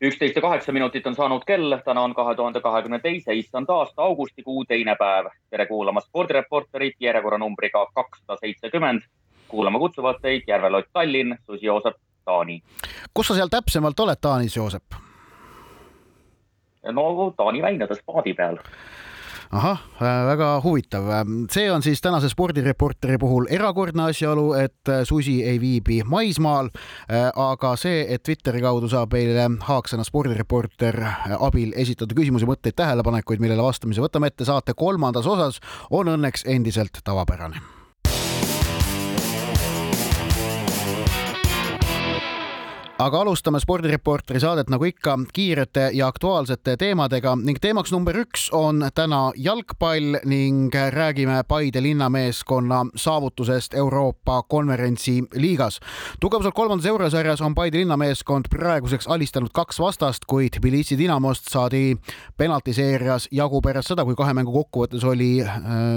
üksteist ja kaheksa minutit on saanud kell, täna on kahe tuhande kahekümne teise issand aasta augustikuu teine päev. tere kuulama spordireporterit järjekorranumbriga kakssada seitsekümmend. kuulama kutsuvad teid Järvelott Tallinn, Susi Joosep Taani. kus sa seal täpsemalt oled, Taanis, Joosep? no Taani väinades paadi peal ahah, äh, väga huvitav. see on siis tänase spordireporteri puhul erakordne asjaolu, et äh, Susi ei viibi maismaal. Äh, aga see, et Twitteri kaudu saab meile Haaksõna spordireporter abil esitada küsimusi, mõtteid, tähelepanekuid, millele vastamise võtame ette saate kolmandas osas, on õnneks endiselt tavapärane aga alustame spordireporteri saadet nagu ikka kiirete ja aktuaalsete teemadega ning teemaks number üks on täna jalgpall ning räägime Paide linnameeskonna saavutusest Euroopa konverentsiliigas. tugevuselt kolmandas eurosarjas on Paide linnameeskond praeguseks alistanud kaks vastast, kuid Tbilisi Dinamost saadi penaltiseerias jagu pärast seda, kui kahe mängu kokkuvõttes oli äh,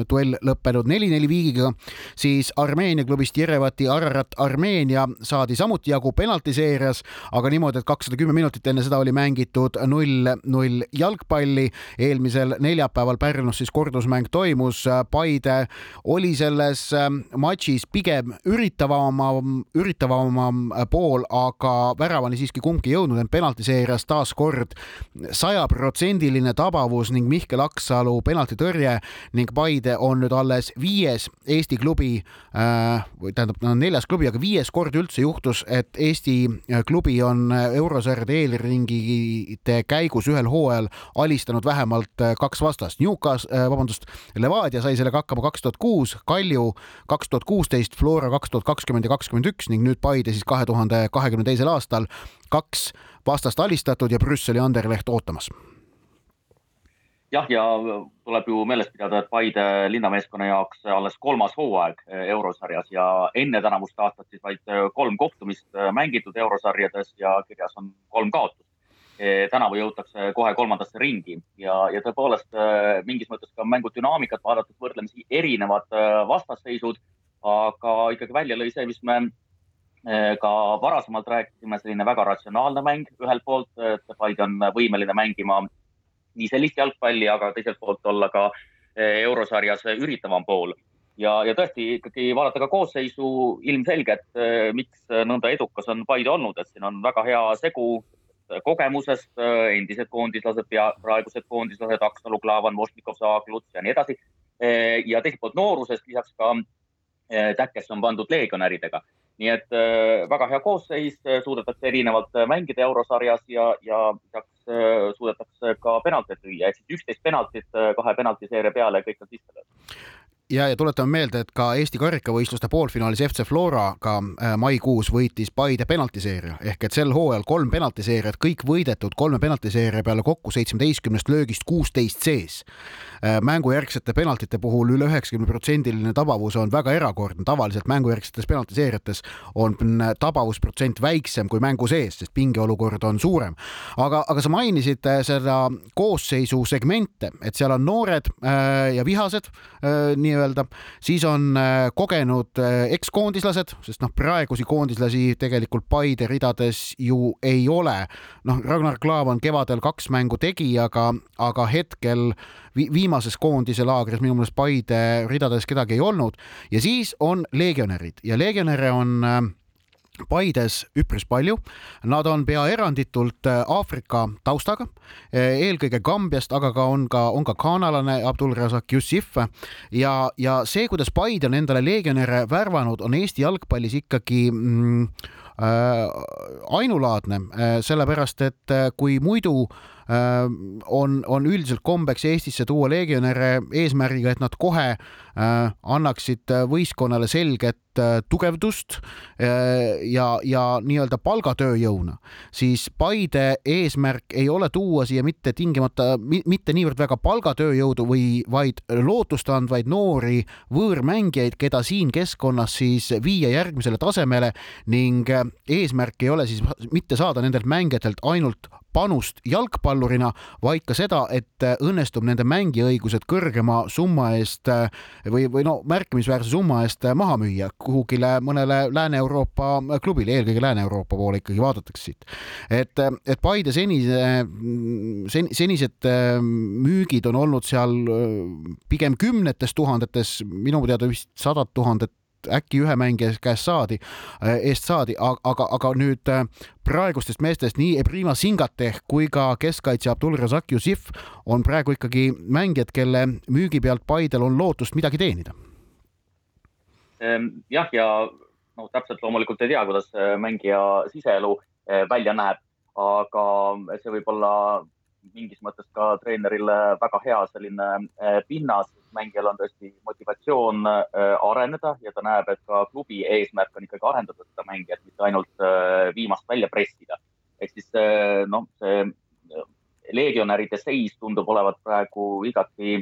duell lõppenud neli-neli viigiga, siis Armeenia klubist Jerevati Ararat Armeenia saadi samuti jagu penaltiseerias sarjas, aga niimoodi, et kakssada kümme minutit enne seda oli mängitud null-null jalgpalli. eelmisel neljapäeval Pärnus siis kordusmäng toimus. Paide oli selles ähm, matšis pigem üritavam, üritavam pool, aga väravani siiski kumbki jõudnud, ent penaltiseerias taas kord sajaprotsendiline tabavus ning Mihkel Aksalu penaltitõrje ning Paide on nüüd alles viies Eesti klubi äh,, või tähendab, neljas klubi, aga viies kord üldse juhtus, et Eesti klubi on eurosarjade eelringide käigus ühel hooajal alistanud vähemalt äh, kaks vastast. Newcastle, äh, vabandust, Levadia sai sellega hakkama kaks tuhat kuus, Kalju kaks tuhat kuusteist, Flora kaks tuhat kakskümmend ja kakskümmend üks ning nüüd Paide siis kahe tuhande kahekümne teisel aastal kaks vastast alistatud ja Brüsseli Anderleht ootamas jah, ja tuleb ju meeles pidada, et Paide linnameeskonna jaoks alles kolmas hooaeg eh, eurosarjas ja enne tänavust aastat siis vaid eh, kolm kohtumist eh, mängitud eurosarjades ja kirjas on kolm kaotust. tänavu jõutakse kohe kolmandasse ringi ja, ja tõepoolest mingis mõttes ka mängu dünaamikat vaadates võrdlemisi erinevad vastasseisud, aga ikkagi välja lõi see, mis me ka varasemalt rääkisime, selline väga ratsionaalne mäng ühelt poolt, et Paide on võimeline mängima nii sellist jalgpalli, aga teiselt poolt olla ka eh, eurosarjas üritavam pool. ja, ja tõesti ikkagi vaadata ka koosseisu ilmselgelt, eh, miks nõnda edukas on Paide olnud, et siin on väga hea segu kogemusest, eh, endised koondislased, praegused koondislased, Aksalu, Klaavan, Vošnikov, Saagluts ja nii edasi. ja teiselt poolt noorusest lisaks ka täkkesse on pandud legionäridega nii et äh, väga hea koosseis, suudetakse erinevalt mängida eurosarjas ja, ja lisaks äh, suudetakse ka penaltid lüüa, ehk siis üksteist penaltit äh, kahe penaltiseeria peale kõik on sisse löödud ja, ja tuletame meelde, et ka Eesti karikavõistluste poolfinaalis FC Floraga äh, maikuus võitis Paide penaltiseeria ehk et sel hooajal kolm penaltiseeriat, kõik võidetud kolme penaltiseeria peale kokku seitsmeteistkümnest löögist kuusteist sees. Äh, mängujärgsete penaltite puhul üle üheksakümne protsendiline tabavus on väga erakordne, tavaliselt mängujärgsetes penaltiseeriates on tabavusprotsent väiksem kui mängu sees, sest pingeolukord on suurem. aga, aga sa mainisid äh, seda koosseisu segmente, et seal on noored ja vihased nii nii-öelda, siis on äh, kogenud äh, ekskoondislased, sest noh, praegusi koondislasi tegelikult Paide ridades ju ei ole. noh, Ragnar Klavan kevadel kaks mängu tegi, aga, aga hetkel vi viimases koondise laagris minu meelest Paide ridades kedagi ei olnud. Ja siis on legionärid. Ja legionäre on äh, Paides üpris palju. Nad on pea eranditult äh, Aafrika taustaga, äh, eelkõige Gambiast, aga ka on ka, on ka ghanalane Abdul Razak Jussif ja, ja see, kuidas Paide on endale legionäre värvanud, on Eesti jalgpallis ikkagi mm, äh, ainulaadne äh,, sellepärast et äh, kui muidu on, on üldiselt kombeks Eestisse tuua legionäre eesmärgiga, et nad kohe annaksid võistkonnale selget tugevdust ja, ja nii-öelda palgatööjõuna, siis Paide eesmärk ei ole tuua siia mitte tingimata, mitte niivõrd väga palgatööjõudu või vaid lootustandvaid noori võõrmängijaid, keda siin keskkonnas siis viia järgmisele tasemele ning eesmärk ei ole siis mitte saada nendelt mängijatelt ainult panust jalgpallurina, vaid ka seda, et õnnestub nende mängiõigused kõrgema summa eest või, või no märkimisväärse summa eest maha müüa kuhugile mõnele Lääne-Euroopa klubile, eelkõige Lääne-Euroopa poole ikkagi vaadatakse siit. et, et Paide senise sen,, senised müügid on olnud seal pigem kümnetes tuhandetes, minu teada vist sadat tuhandet äkki ühe mängija käest saadi, äh, eest saadi, aga, aga nüüd äh, praegustest meestest nii Ebrima Singateh kui ka keskkaitsja Abdul Razak Jussif on praegu ikkagi mängijad, kelle müügi pealt Paidel on lootust midagi teenida. Ehm, jah, ja noh, täpselt loomulikult ei tea, kuidas äh, mängija siseelu välja näeb, aga see võib olla mingis mõttes ka treenerile väga hea selline äh, pinnas, mängijal on tõesti motivatsioon äh, areneda ja ta näeb, et ka klubi eesmärk on ikkagi arendada seda mängijat, mitte ainult äh, viimast välja pressida. ehk siis noh, see legionäride seis tundub olevat praegu igati,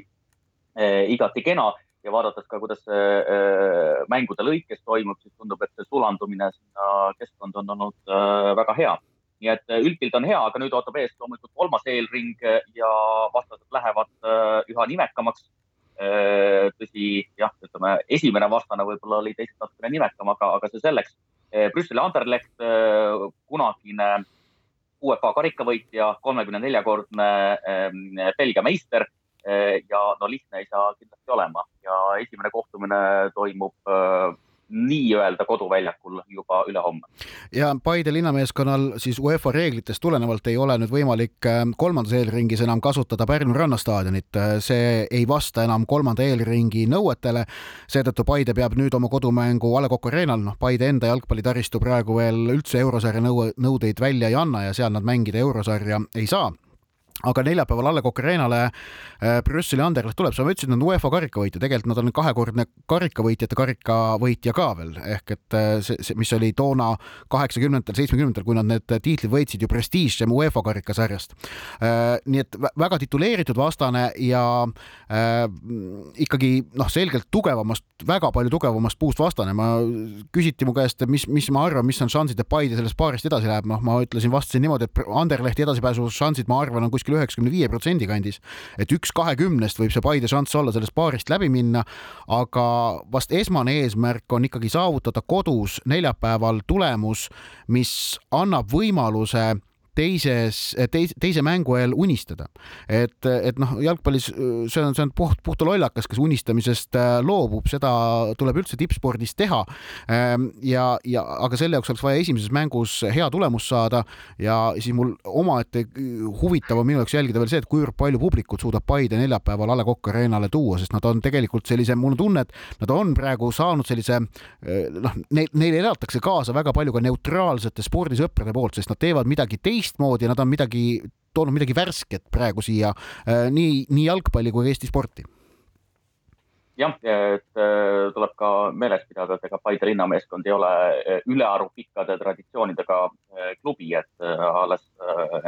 igati kena. Ja vaadates ka, kuidas see mängude lõikes toimub, siis tundub, et see sulandumine sinna keskkonda on olnud väga hea nii et äh, üldpilt on hea, aga nüüd ootab ees loomulikult kolmas eelring äh, ja vastased lähevad äh, üha nimekamaks. tõsi, jah, ütleme esimene vastane võib-olla oli teisest natukene nimekam, aga, aga see selleks. Brüsseli Anderlecht, kunagine UEFA karikavõitja, kolmekümne neljakordne ähm, Belgia meister ja no lihtne ei saa kindlasti olema ja esimene kohtumine toimub nii-öelda koduväljakul juba ülehomme. ja Paide linnameeskonnal siis UEFA reeglitest tulenevalt ei ole nüüd võimalik äh, kolmandas eelringis enam kasutada Pärnu rannastaadionit, äh, see ei vasta enam kolmanda eelringi nõuetele. seetõttu Paide peab nüüd oma kodumängu A Le Coq Arena'l, noh, Paide enda jalgpallitaristu praegu veel üldse eurosarja nõu-, nõudeid välja ei anna ja seal nad mängida eurosarja ei saa aga neljapäeval A Le Coq Arena'le äh, Brüsseli Anderlecht tuleb, sa ütlesid, nad on UEFA karikavõitja, tegelikult nad on kahekordne karikavõitjate karikavõitja ka veel, ehk et äh, see, see, mis oli toona kaheksakümnendatel, seitsmekümnendatel, kui nad need tiitlid võitsid ju Prestige UEFA karikasarjast. Äh, nii et väga tituleeritud vastane ja ikkagi noh, selgelt tugevamast, väga palju tugevamast puust vastane. ma, küsiti mu käest, mis, mis ma arvan, mis on šansid, et Paide sellest paarist edasi läheb, noh, ma ütlesin, vastasin niimoodi, et Anderlehti edasipääsu šansid, ma arvan, on kuskil kuskil üheksakümne viie protsendi kandis. et üks kahekümnest võib see Paide šanss olla sellest paarist läbi minna, aga vast esmane eesmärk on ikkagi saavutada kodus neljapäeval tulemus, mis annab võimaluse teises, teise, teise mängu ajal unistada. et, et noh, jalgpallis see on, see on puht, puhta lollakas, kes unistamisest äh, loobub, seda tuleb üldse tippspordis teha. Ähm, ja, ja aga selle jaoks oleks vaja esimeses mängus hea tulemus saada ja siis mul omaette huvitav on minu jaoks jälgida veel see, et kuivõrd palju publikut suudab Paide neljapäeval A Le Coq Arena'le tuua, sest nad on tegelikult sellise, mul on tunne, et nad on praegu saanud sellise äh, noh, neil, neile elatakse kaasa väga palju ka neutraalsete spordisõprade poolt, sest nad teevad midagi teist teistmoodi, nad on midagi, toonud midagi värsket praegu siia äh, nii, nii jalgpalli kui Eesti sporti. Jah, et äh, tuleb ka meeles pidada, et ega Paide linnameeskond ei ole äh, ülearu pikkade traditsioonidega klubi, et alles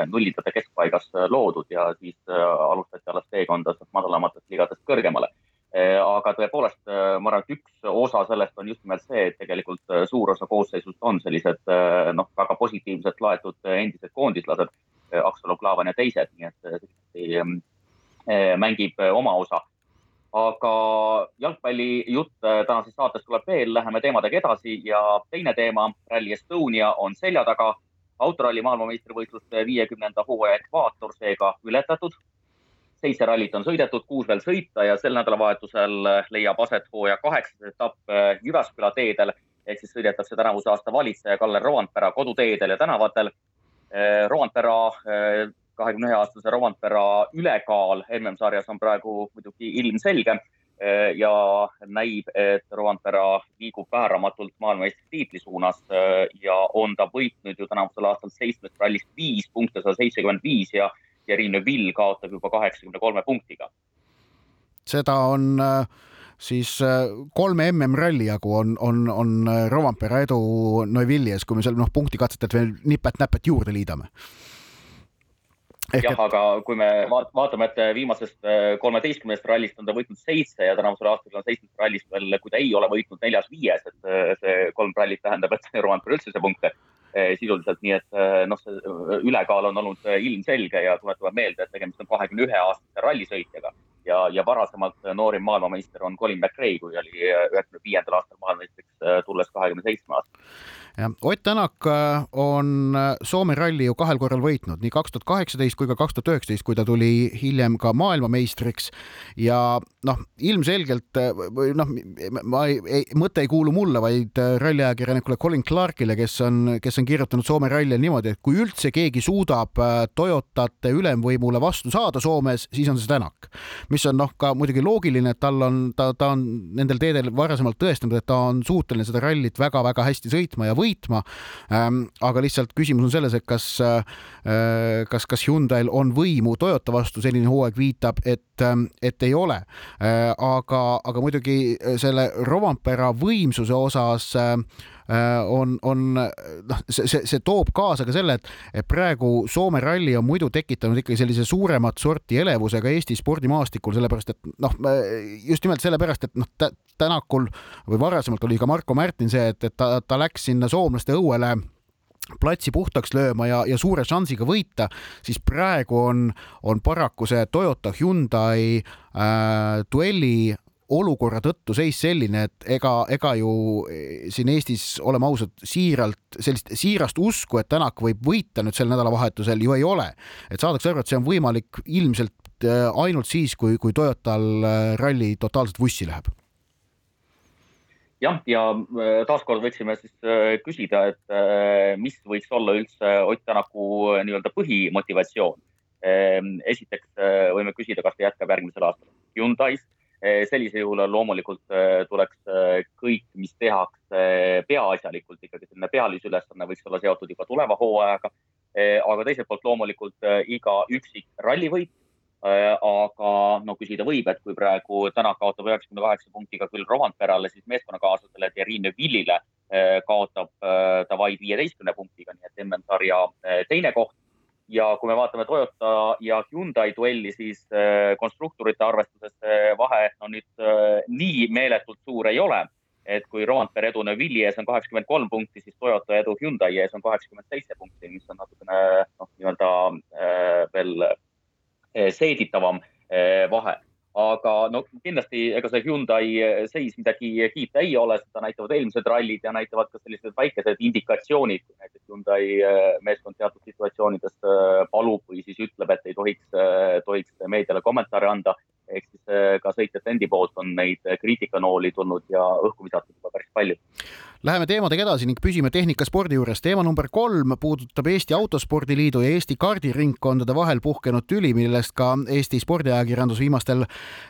nullidade keskpaigas loodud ja siis alustati alles teekonda madalamatest liigadest kõrgemale aga tõepoolest, äh, ma arvan, et üks osa sellest on just nimelt see, et tegelikult äh, suur osa koosseisust on sellised noh, väga positiivselt laetud endised koondislased, Aksalu, Klaavan ja teised, nii et see mängib oma osa. aga jalgpallijutt tänases saates tuleb veel, läheme teemadega edasi ja teine teema, Rally Estonia on selja taga. autoralli maailmameistrivõistluste viiekümnenda hooaja ekvaator seega ületatud seitse rallit on sõidetud, kuus veel sõita ja sel nädalavahetusel leiab aset hooaja kaheksas etapp äh, Jyväsküla teedel ehk siis sõidetakse tänavuse aasta valitseja Kalle Roandpera koduteedel ja tänavatel. Äh, Roandpera, äh, kahekümne ühe aastase Roandpera ülekaal MM-sarjas on praegu muidugi ilmselge ja näib, et Roandpera liigub vääramatult maailmameistritiitli suunas ja on ta võitnud ju tänavusel aastal seitsmest rallist viis punkte, sada seitsekümmend viis ja Thierry Neuville kaotab juba kaheksakümne kolme punktiga. seda on siis kolme MM-ralli jagu on, on, on Rovampere edu Neuville'i ees, kui me seal noh, punktikatsetelt veel nipet-näpet juurde liidame Ehk jah et..., aga kui me vaatame, et viimasest äh, kolmeteistkümnest rallist on ta võitnud seitse ja tänavusel aastal on seitsmest rallist veel, kui ta ei ole võitnud neljas-viies, et äh, see kolm rallit tähendab, et Roman pole üldse punkte äh, sisuliselt, nii et noh, see ülekaal on olnud ilmselge ja tuletame meelde, et tegemist on kahekümne ühe aastase rallisõitjaga. Ja, ja varasemalt noorim maailmameister on Colin McRae, kui oli üheksakümne viiendal aastal maailmameistriks tulles kahekümne seitsme aastasel jah, Ott Tänak äh, on äh, Soome ralli ju kahel korral võitnud, nii kaks tuhat kaheksateist kui ka kaks tuhat üheksateist, kui ta tuli hiljem ka maailmameistriks ja noh, ilmselgelt äh, või noh, ma ei, ei, mõte ei kuulu mulle, vaid ralliajakirjanikule Colin Clarkile, kes on, kes on kirjutanud Soome rallil niimoodi, et kui üldse keegi suudab Toyotate ülemvõimule vastu saada Soomes, siis on see Tänak, mis on noh, ka muidugi loogiline, et tal on, ta, ta on nendel teedel varasemalt tõestanud, et ta on suuteline seda rallit väga-väga hästi sõitma ja võitma. Ähm, aga lihtsalt küsimus on selles, et kas, äh, kas, kas Hyundai'l on võimu Toyota vastu, selline hooaeg viitab, et, ähm, et ei ole. Äh, aga, aga muidugi selle Rovampera võimsuse osas äh, on, on noh, see, see, see toob kaasa ka selle, et, et praegu Soome ralli on muidu tekitanud ikkagi sellise suuremat sorti elevuse ka Eesti spordimaastikul, sellepärast et noh, just nimelt sellepärast, et noh, Tänakul või varasemalt oli ka Marko Märtin see, et, et ta, ta läks sinna soomlaste õuele platsi puhtaks lööma ja, ja suure šansiga võita, siis praegu on, on paraku see Toyota Hyundai äh, duelli olukorra tõttu seis selline, et ega, ega ju eh, siin Eestis, oleme ausad, siiralt, sellist siirast usku, et Tänak võib võita nüüd sel nädalavahetusel ju ei ole. et saadakse aru, et see on võimalik ilmselt äh, ainult siis, kui, kui Toyotal äh, ralli totaalselt vussi läheb jah, ja taaskord võiksime siis küsida, et mis võiks olla üldse Ott Tänaku nii-öelda põhimotivatsioon. Esiteks võime küsida, kas ta jätkab järgmisel aastal Hyundai's. Sellisel juhul loomulikult tuleks kõik, mis tehakse peaasjalikult ikkagi selline pealisülesanne võiks olla seotud juba tuleva hooajaga. aga teiselt poolt loomulikult iga üksik rallivõit aga no küsida võib, et kui praegu Tänak kaotab üheksakümne kaheksa punktiga küll Romantperale, siis meeskonnakaaslasele Thierry Neuvillile kaotab ta vaid viieteistkümne punktiga, nii et MM-sarja teine koht. Ja kui me vaatame Toyota ja Hyundai duelli, siis konstruktorite arvestuses vahe no nüüd nii meeletult suur ei ole et kui Rompere edu Neuvilli ees on kaheksakümmend kolm punkti, siis Toyota edu Hyundai ees on kaheksakümmend seitse punkti, mis on natukene noh, nii-öelda äh, veel seeditavam vahe. aga no kindlasti ega see Hyundai seis midagi kiita ei ole, seda näitavad eelmised rallid ja näitavad ka sellised väikesed indikatsioonid, Hyundai meeskond teatud situatsioonides palub või siis ütleb, et ei tohiks, tohiks meediale kommentaare anda. ehk siis ka sõitjate endi poolt on neid kriitikanooli tulnud ja õhku visatud juba päris palju Läheme teemadega edasi ning püsime tehnikaspordi juures. teema number kolm puudutab Eesti Autospordi Liidu ja Eesti kardiringkondade vahel puhkenud tüli, millest ka Eesti spordiajakirjandus viimastel,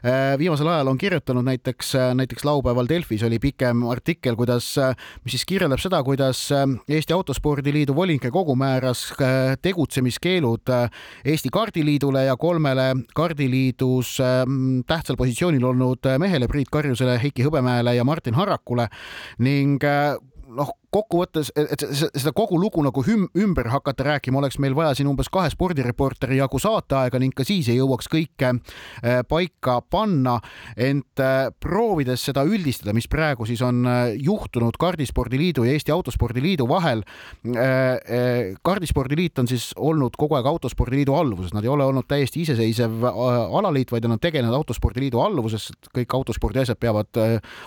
äh, viimasel ajal on kirjutanud. näiteks, äh, näiteks laupäeval Delfis oli pikem artikkel, kuidas, äh, mis siis kirjeldab seda, kuidas Eesti Autospordi Liidu volinike kogu määras tegutsemiskeelud Eesti Kardiliidule ja kolmele kardiliidus tähtsal positsioonil olnud mehele Priit Karjusele, Heiki Hõbemäele ja Martin Harrakule ning noh, kokkuvõttes, et seda kogu lugu nagu hüm, ümber hakata rääkima, oleks meil vaja siin umbes kahe spordireporteri jagu saateaega ning ka siis ei jõuaks kõike äh, paika panna. ent äh, proovides seda üldistada, mis praegu siis on äh, juhtunud Kardispordiliidu ja Eesti Autospordiliidu vahel. kardispordiliit on siis olnud kogu aeg Autospordiliidu alluvuses, nad ei ole olnud täiesti iseseisev alaliit, vaid nad on tegelenud Autospordiliidu alluvuses, kõik autospordi asjad peavad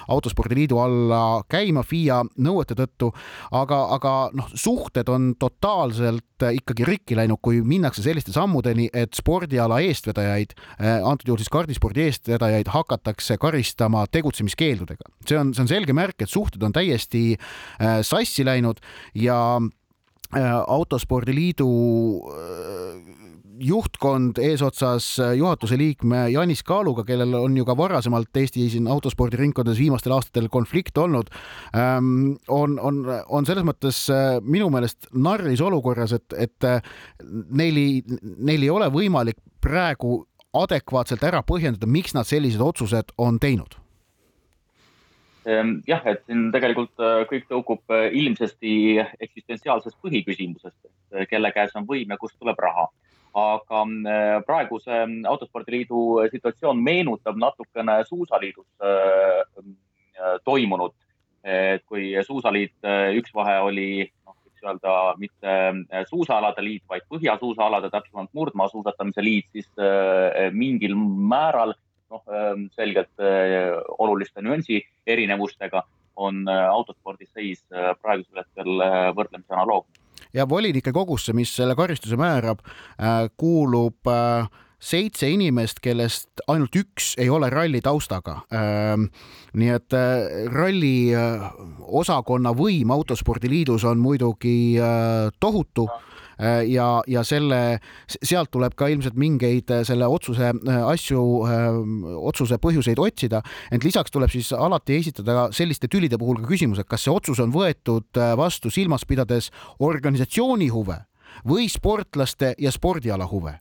Autospordiliidu alla käima FIA nõuete tõttu aga, aga noh, suhted on totaalselt äh, ikkagi rikki läinud, kui minnakse selliste sammudeni, et spordiala eestvedajaid, äh, antud juhul siis kardispordi eestvedajaid hakatakse karistama tegutsemiskeeldudega. see on, see on selge märk, et suhted on täiesti äh, sassi läinud ja autospordiliidu juhtkond eesotsas juhatuse liikme Janis Kaaluga, kellel on ju ka varasemalt Eesti siin autospordiringkondades viimastel aastatel konflikt olnud, ähm, on, on, on selles mõttes äh, minu meelest narris olukorras, et, et äh, neil ei, neil ei ole võimalik praegu adekvaatselt ära põhjendada, miks nad sellised otsused on teinud jah, et siin tegelikult äh, kõik tõukub ilmsesti eksistentsiaalsest põhiküsimusest, et kelle käes on võim ja kust tuleb raha aga äh, praeguse Autospordiliidu situatsioon meenutab natukene Suusaliidus äh, äh, toimunut. et kui Suusaliit, üks vahe oli, noh, võiks öelda mitte suusaalade liit, vaid põhjasuusaalade, täpsemalt murdmaasuusatamise liit, siis mingil määral noh, selgelt oluliste nüansi erinevustega on autospordis seis praegusel hetkel võrdlemisi analoogne. Ja volinike kogusse, mis selle karistuse määrab, äh, kuulub äh, seitse inimest, kellest ainult üks ei ole ralli taustaga. Ähm, nii et äh, ralli osakonna võim Autospordiliidus on muidugi tohutu. Äh, ja, ja selle, sealt tuleb ka ilmselt mingeid äh, selle otsuse äh, asju, otsuse põhjuseid otsida, ent lisaks tuleb siis alati esitada selliste tülide puhul ka küsimus, et kas see otsus on võetud vastu silmas pidades organisatsiooni huve või sportlaste ja spordiala huve.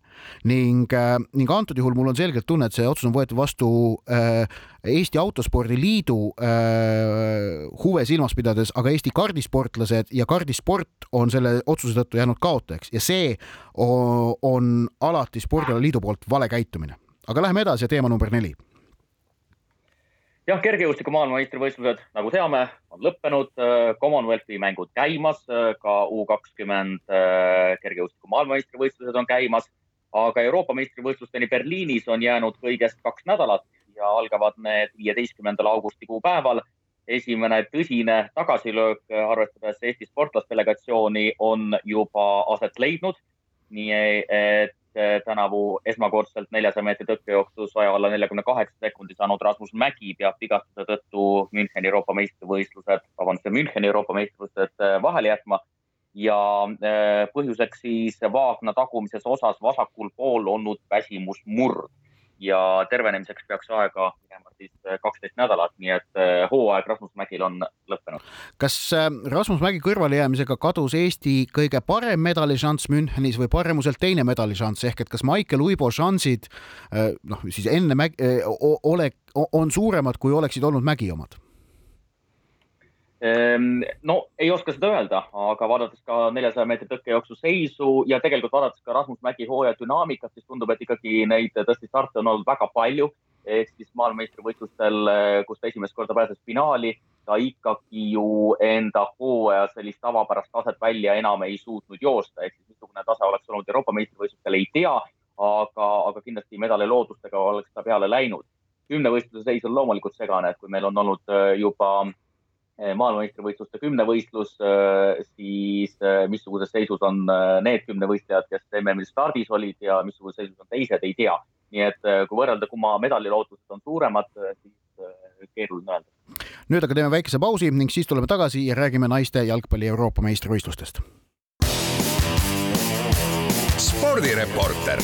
Ning, äh, ning antud juhul mul on selgelt tunne, et see otsus on võetud vastu äh, Eesti Autospordi Liidu äh, huve silmas pidades, aga Eesti kardisportlased ja kardisport on selle otsuse tõttu jäänud kaotajaks. Ja see on, alati Spordiala Liidu poolt vale käitumine. aga läheme edasi, teema number neli jah, kergejõustiku maailmameistrivõistlused, nagu teame, on lõppenud, äh, Commonwealthi mängud käimas, äh, ka U kakskümmend äh, kergejõustiku maailmameistrivõistlused on käimas, aga Euroopa meistrivõistlusteni Berliinis on jäänud kõigest kaks nädalat ja algavad need viieteistkümnendal augustikuu päeval. esimene tõsine tagasilöök, arvestades Eesti sportlasdelegatsiooni, on juba aset leidnud. nii et tänavu esmakordselt neljasaja meetri tõkkejooksus aja alla neljakümne kaheksa sekundi saanud Rasmus Mägi peab vigastuse tõttu Müncheni Euroopa meistrivõistlused, vabandust, Müncheni Euroopa meistrivõistlused eh, vahele jätma. ja eh, põhjuseks siis vaagna tagumises osas vasakul pool olnud väsimusmurd ja tervenemiseks peaks aega minema siis äh, kaksteist nädalat, nii et äh, hooaeg Rasmus Mägil on lõppenud. kas äh, Rasmus Mägi kõrvalejäämisega kadus Eesti kõige parem medališanss Münchenis või paremuselt teine medališanss ehk et kas Maicel Uibo šansid noh, siis enne Mägi ole, on suuremad, kui oleksid olnud Mägi omad? Ehm, no ei oska seda öelda, aga vaadates ka neljasaja meetri tõkkejooksu seisu ja tegelikult vaadates ka Rasmus Mägi hooaja dünaamikat, siis tundub, et ikkagi neid tõesti starte on olnud väga palju. ehk siis maailmameistrivõistlustel, kus ta esimest korda pääses finaali, ta ikkagi ju enda hooaja sellist tavapärast taset välja enam ei suutnud joosta, ehk siis missugune tase oleks olnud Euroopa meistrivõistlustel, ei tea, aga, aga kindlasti medali lootustega oleks ta peale läinud. kümnevõistluse seis on loomulikult segane, et kui meil on olnud juba Eh, maailmameistrivõistluste kümnevõistlus, eh, siis eh, missuguses seisus on need kümnevõistlejad, kes MM-il stardis olid ja missuguses seisus on teised, ei tea. nii et kui võrrelda, kumma medalilootused on suuremad, siis keeruline öelda. nüüd aga teeme väikese pausi ning siis tuleme tagasi ja räägime naiste jalgpalli Euroopa meistrivõistlustest. spordireporter.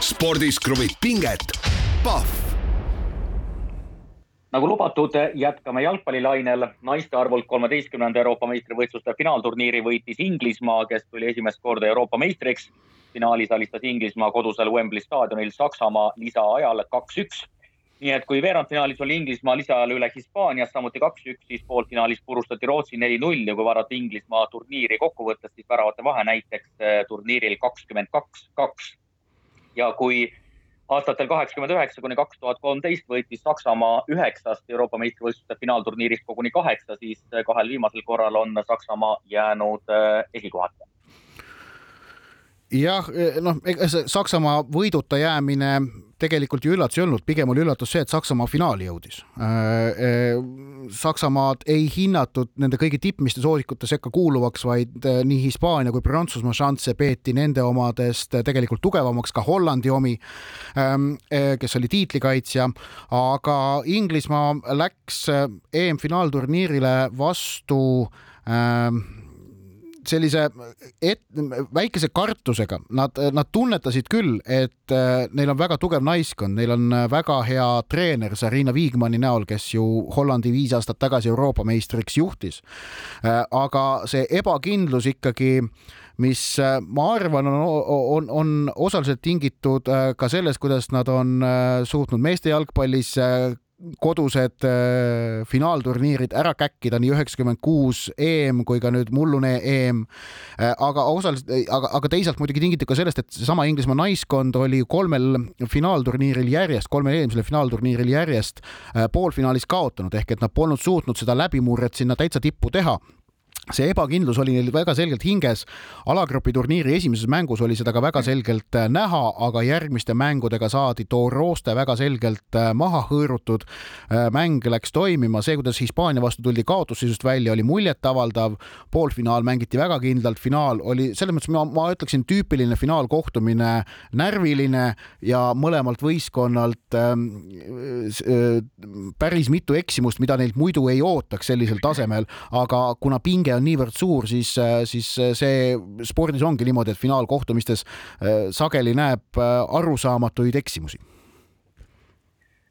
spordis kruvib pinget, Pahv nagu lubatud, jätkame jalgpallilainel. naiste arvult kolmeteistkümnenda Euroopa meistrivõistluste finaalturniiri võitis Inglismaa, kes tuli esimest korda Euroopa meistriks. finaalis alistas Inglismaa kodusel Wembley staadionil Saksamaa lisaajal kaks-üks. nii et kui veerandfinaalis oli Inglismaa lisaajal üle Hispaanias samuti kaks-üks, siis poolfinaalis purustati Rootsi neli-null ja kui vaadata Inglismaa turniiri kokkuvõttes, siis väravate vahe näiteks eh, turniiril kakskümmend kaks, kaks. ja kui aastatel kaheksakümmend üheksa kuni kaks tuhat kolmteist võitis Saksamaa üheksast Euroopa meistrivõistluste finaalturniirist koguni kaheksa, siis kahel viimasel korral on Saksamaa jäänud äh, esikohata. Jah, noh, ega see Saksamaa võiduta jäämine tegelikult ju üllatus ei olnud, pigem oli üllatus see, et Saksamaa finaali jõudis. Äh, äh, Saksamaad ei hinnatud nende kõige tippmiste soodikute sekka kuuluvaks, vaid äh, nii Hispaania kui Prantsusmaa šansse peeti nende omadest tegelikult tugevamaks, ka Hollandi omi, ähm, kes oli tiitlikaitsja, aga Inglismaa läks EM-finaalturniirile vastu sellise et, väikese kartusega, nad, nad tunnetasid küll, et äh, neil on väga tugev naiskond, neil on äh, väga hea treener Sarina Viigmani näol, kes ju Hollandi viis aastat tagasi Euroopa meistriks juhtis. Äh, aga see ebakindlus ikkagi mis ma arvan, on, on, on osaliselt tingitud ka sellest, kuidas nad on suutnud meeste jalgpallis kodused äh, finaalturniirid ära käkkida, nii üheksakümmend kuus EM kui ka nüüd mullune EM äh,. aga osaliselt, aga, aga teisalt muidugi tingitud ka sellest, et seesama Inglismaa naiskond oli kolmel finaalturniiril järjest, kolmel eelmisel finaalturniiril järjest äh, poolfinaalis kaotanud ehk et nad polnud suutnud seda läbimurret sinna täitsa tippu teha see ebakindlus oli neil väga selgelt hinges. alagrupi turniiri esimeses mängus oli seda ka väga selgelt äh, näha, aga järgmiste mängudega saadi too rooste väga selgelt äh, maha hõõrutud. Äh, mäng läks toimima, see, kuidas Hispaania vastu tuldi kaotusseisust välja, oli muljetavaldav. poolfinaal mängiti väga kindlalt, finaal oli selles mõttes ma, ma ütleksin tüüpiline finaalkohtumine, närviline ja mõlemalt võistkonnalt ähm, päris mitu eksimust, mida neilt muidu ei ootaks sellisel tasemel, aga kuna pinge on niivõrd suur, siis, äh, siis äh, see spordis ongi niimoodi, et finaalkohtumistes äh, sageli näeb arusaamatuid eksimusi.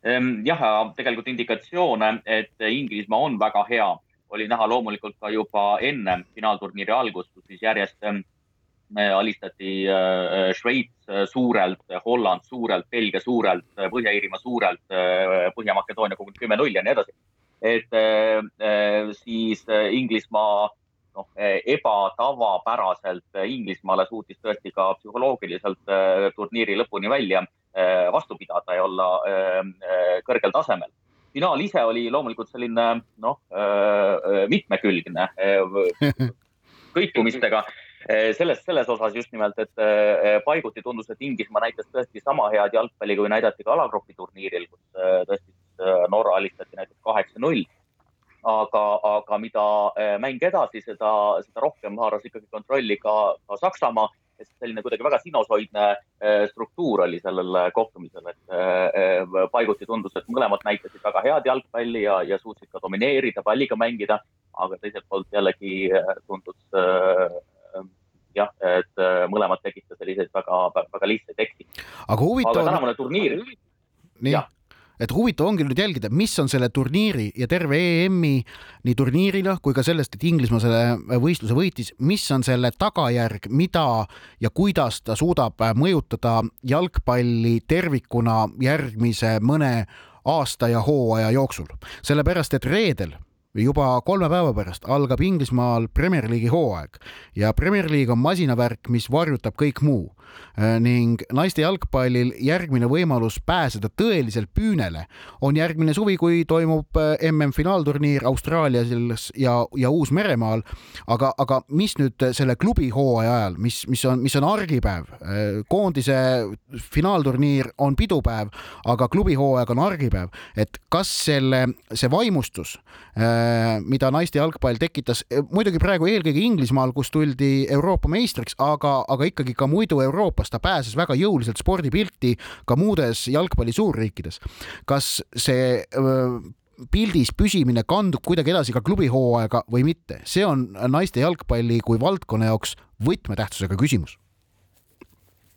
Ehm, jah, tegelikult indikatsioone, et Inglismaa on väga hea, oli näha loomulikult ka juba enne finaalturniiri algust, kus siis järjest ehm, alistati Šveits suurelt, Holland suurelt, Belgia suurelt, Põhja-Iirimaa suurelt, Põhja-Makedoonia koguni kümme-null ja nii edasi. Et siis Inglismaa noh, ebatavapäraselt Inglismaale suutis tõesti ka psühholoogiliselt turniiri lõpuni välja vastu pidada ja olla kõrgel tasemel. finaal ise oli loomulikult selline noh, mitmekülgne kõikumistega selles, selles osas just nimelt, et paiguti tundus, et Inglismaa näitas tõesti sama head jalgpalli, kui näidati ka alagrupi turniiril, kus tõesti Äh, Norra alistati näiteks kaheksa-null. Aga, aga mida äh, mäng edasi, seda, seda rohkem haaras ikkagi kontrolli ka, ka Saksamaa, sest selline kuidagi väga sinusoidne äh, struktuur oli sellel kohtumisel, et paiguti tundus, et mõlemad näitasid väga head jalgpalli ja, ja suutsid ka domineerida, palliga mängida, aga teiselt poolt jällegi tundus jah, et mõlemad tegid selliseid väga, väga lihtsaid eksi. aga huvitav. aga tänavune turniir. nii, et huvitav ongi nüüd jälgida, mis on selle turniiri ja terve EM-i nii turniirina kui ka sellest, et Inglismaa selle võistluse võitis, mis on selle tagajärg, mida ja kuidas ta suudab mõjutada jalgpalli tervikuna järgmise mõne aasta ja hooaja jooksul, sellepärast et reedel juba kolme päeva pärast algab Inglismaal Premier League'i hooaeg ja Premier League on masinavärk, mis varjutab kõik muu. Äh, ning naiste jalgpallil järgmine võimalus pääseda tõeliselt püünele on järgmine suvi, kui toimub MM-finaalturniir äh, Austraalias ja, ja Uus-Meremaal. aga, aga mis nüüd selle klubi hooaja ajal, mis, mis on, mis on argipäev, äh, koondise finaalturniir on pidupäev, aga klubi hooaeg on argipäev, et kas selle, see vaimustus Äh, mida naiste jalgpall tekitas, äh, muidugi praegu eelkõige Inglismaal, kus tuldi Euroopa meistriks, aga, aga ikkagi ka muidu Euroopas ta pääses väga jõuliselt spordipilti ka muudes jalgpalli suurriikides. kas see pildis püsimine kandub kuidagi edasi ka klubihooaega või mitte, see on naiste jalgpalli kui valdkonna jaoks võtmetähtsusega küsimus.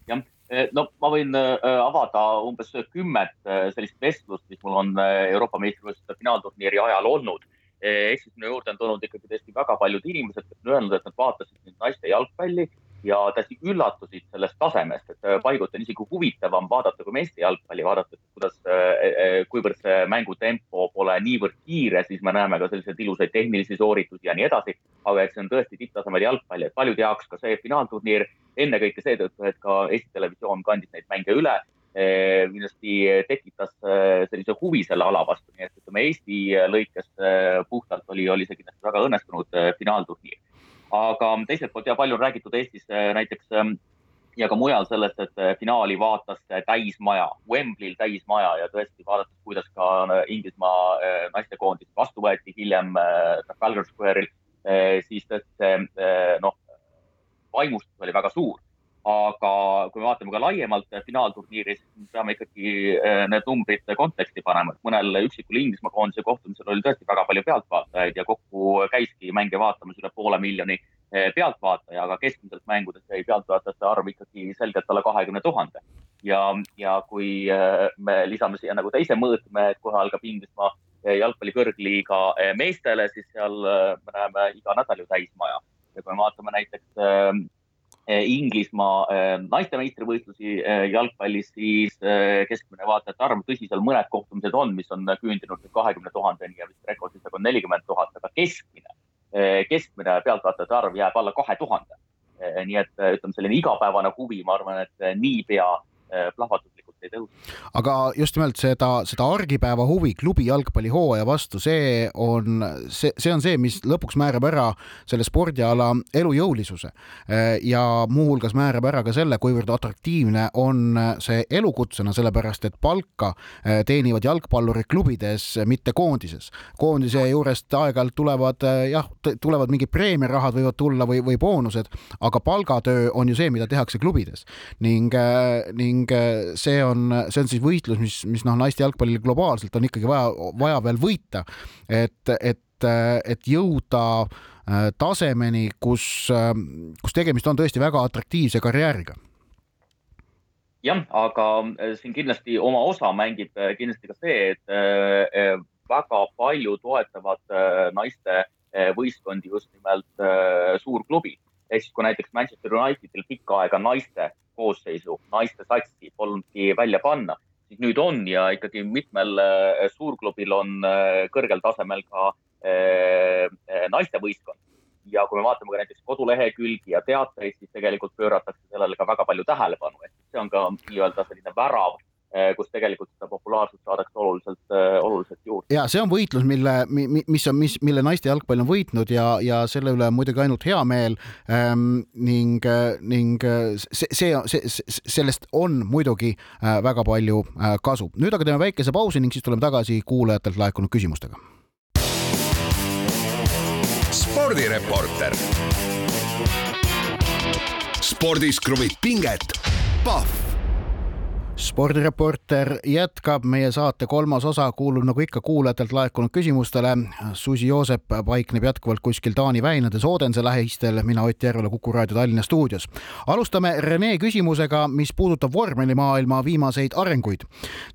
jah, no ma võin avada umbes kümmet sellist vestlust, mis mul on Euroopa meistrivõistluste finaalturniiri ajal olnud ehk siis minu juurde on tulnud ikkagi tõesti väga paljud inimesed, kes on öelnud, et nad vaatasid nüüd naiste jalgpalli ja täiesti üllatusid sellest tasemest, et äh, paiguti on isegi huvitavam vaadata kui meeste jalgpalli, vaadata, kuidas, äh, äh, kuivõrd see mängutempo pole niivõrd kiire, siis me näeme ka selliseid ilusaid tehnilisi sooritusi ja nii edasi. aga et see on tõesti tipptasemel jalgpall, et paljude jaoks ka see finaalturniir ennekõike seetõttu, et ka Eesti Televisioon kandis neid mänge üle kindlasti tekitas eh, sellise huvi selle ala vastu, nii et ütleme Eesti lõikes eh, puhtalt oli, oli see kindlasti väga õnnestunud finaalturniir. aga teiselt poolt ja palju on räägitud Eestis näiteks ja ka mujal sellest, et finaali vaatas täismaja, Wembley'l täismaja ja tõesti vaadates, kuidas ka Inglismaa naistekoondis vastu võeti hiljem Trafalgar Square'il, siis tõesti see noh, vaimustus oli väga suur aga kui me vaatame ka laiemalt finaalturniiri, siis peame ikkagi need numbrid konteksti panema, et mõnel üksikul Inglismaa koondise kohtumisel oli tõesti väga palju pealtvaatajaid ja kokku käiski mänge vaatamas üle poole miljoni pealtvaataja, aga keskmiselt mängudes jäi pealtvaatajate arv ikkagi selgelt alla kahekümne tuhande. ja, ja kui me lisame siia nagu teise mõõtme, et kohe algab Inglismaa jalgpalli kõrgliiga eh, meestele, siis seal eh, me näeme iga nädal ju täismaja. ja kui me vaatame näiteks eh, Inglismaa naiste meistrivõistlusi jalgpallis, siis keskmine vaatajate arv, tõsi, seal mõned kohtumised on, mis on küündinud kahekümne tuhandeni ja vist rekordis on nelikümmend tuhat, aga keskmine, keskmine pealtvaatajate arv jääb alla kahe tuhande. nii et ütleme, selline igapäevane huvi, ma arvan, et niipea plahvatuslikult ei tõuse. aga just nimelt seda, seda argipäeva huvi klubi jalgpallihooaja vastu, see on, see, see on see, mis lõpuks määrab ära selle spordiala elujõulisuse ja muuhulgas määrab ära ka selle, kuivõrd atraktiivne on see elukutsena, sellepärast et palka teenivad jalgpallurid klubides, mitte koondises. koondise juurest aeg-ajalt tulevad jah, tulevad mingid preemiarahad võivad tulla või, või boonused, aga palgatöö on ju see, mida tehakse klubides ning, ning see on see on siis võitlus, mis, mis noh, naiste jalgpallil globaalselt on ikkagi vaja, vaja veel võita, et, et, et jõuda äh, tasemeni, kus, äh, kus tegemist on tõesti väga atraktiivse karjääriga jah, aga äh, siin kindlasti oma osa mängib kindlasti ka see, et väga palju toetavad naiste võistkondi just nimelt suurklubid. Ehk siis, kui näiteks Manchester Unitedil pikka aega naiste koosseisu, naiste satsi polnudki välja panna, siis nüüd on ja ikkagi mitmel äh, suurklubil on äh, kõrgel tasemel ka äh, naistevõistkond. ja kui me vaatame ka näiteks kodulehekülgi ja teateid, siis tegelikult pööratakse sellele ka väga palju tähelepanu, et see on ka nii-öelda selline värav kus tegelikult seda populaarsust saadakse oluliselt, eh, oluliselt juurde. ja see on võitlus, mille, mis on, mis, mille naiste jalgpall on võitnud ja, ja selle üle on muidugi ainult hea meel ähm,. ning, ning see, see, see, sellest on muidugi äh, väga palju kasu. nüüd aga teeme väikese pausi ning siis tuleme tagasi kuulajatelt laekunud küsimustega. spordireporter. spordis kruvib pinget, Pahv spordireporter jätkab, meie saate kolmas osa kuulub nagu ikka kuulajatelt laekunud küsimustele. Susi Joosep paikneb jätkuvalt kuskil Taani väinades Odense lähistel, mina Ott Järvela Kuku raadio Tallinna stuudios. alustame Rene küsimusega, mis puudutab vormelimaailma viimaseid arenguid.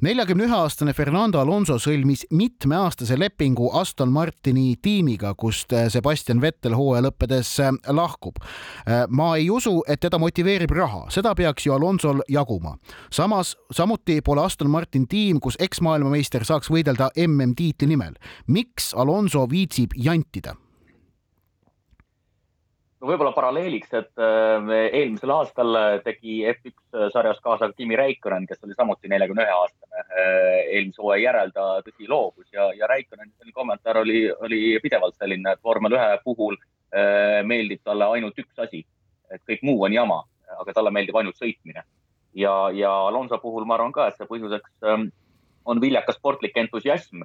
neljakümne ühe aastane Fernando Alonso sõlmis mitmeaastase lepingu Aston Martini tiimiga, kust Sebastian Vettel hooaja lõppedes lahkub. ma ei usu, et teda motiveerib raha, seda peaks ju Alonsol jaguma. samas samuti pole Aston Martin tiim, kus eksmaailmameister saaks võidelda MM-tiitli nimel. miks Alonso viitsib jantida? no võib-olla paralleeliks, et äh, eelmisel aastal tegi F1 sarjas kaasa Kimi Räikkönen, kes oli samuti neljakümne ühe aastane. Äh, eelmise hooaja järel ta tõsi loobus ja, ja Räikköneni kommentaar oli, oli pidevalt selline, et vormel ühe puhul äh, meeldib talle ainult üks asi, et kõik muu on jama, aga talle meeldib ainult sõitmine ja, ja Alonso puhul ma arvan ka, et see põhjuseks ähm, on viljakas sportlik entusiasm.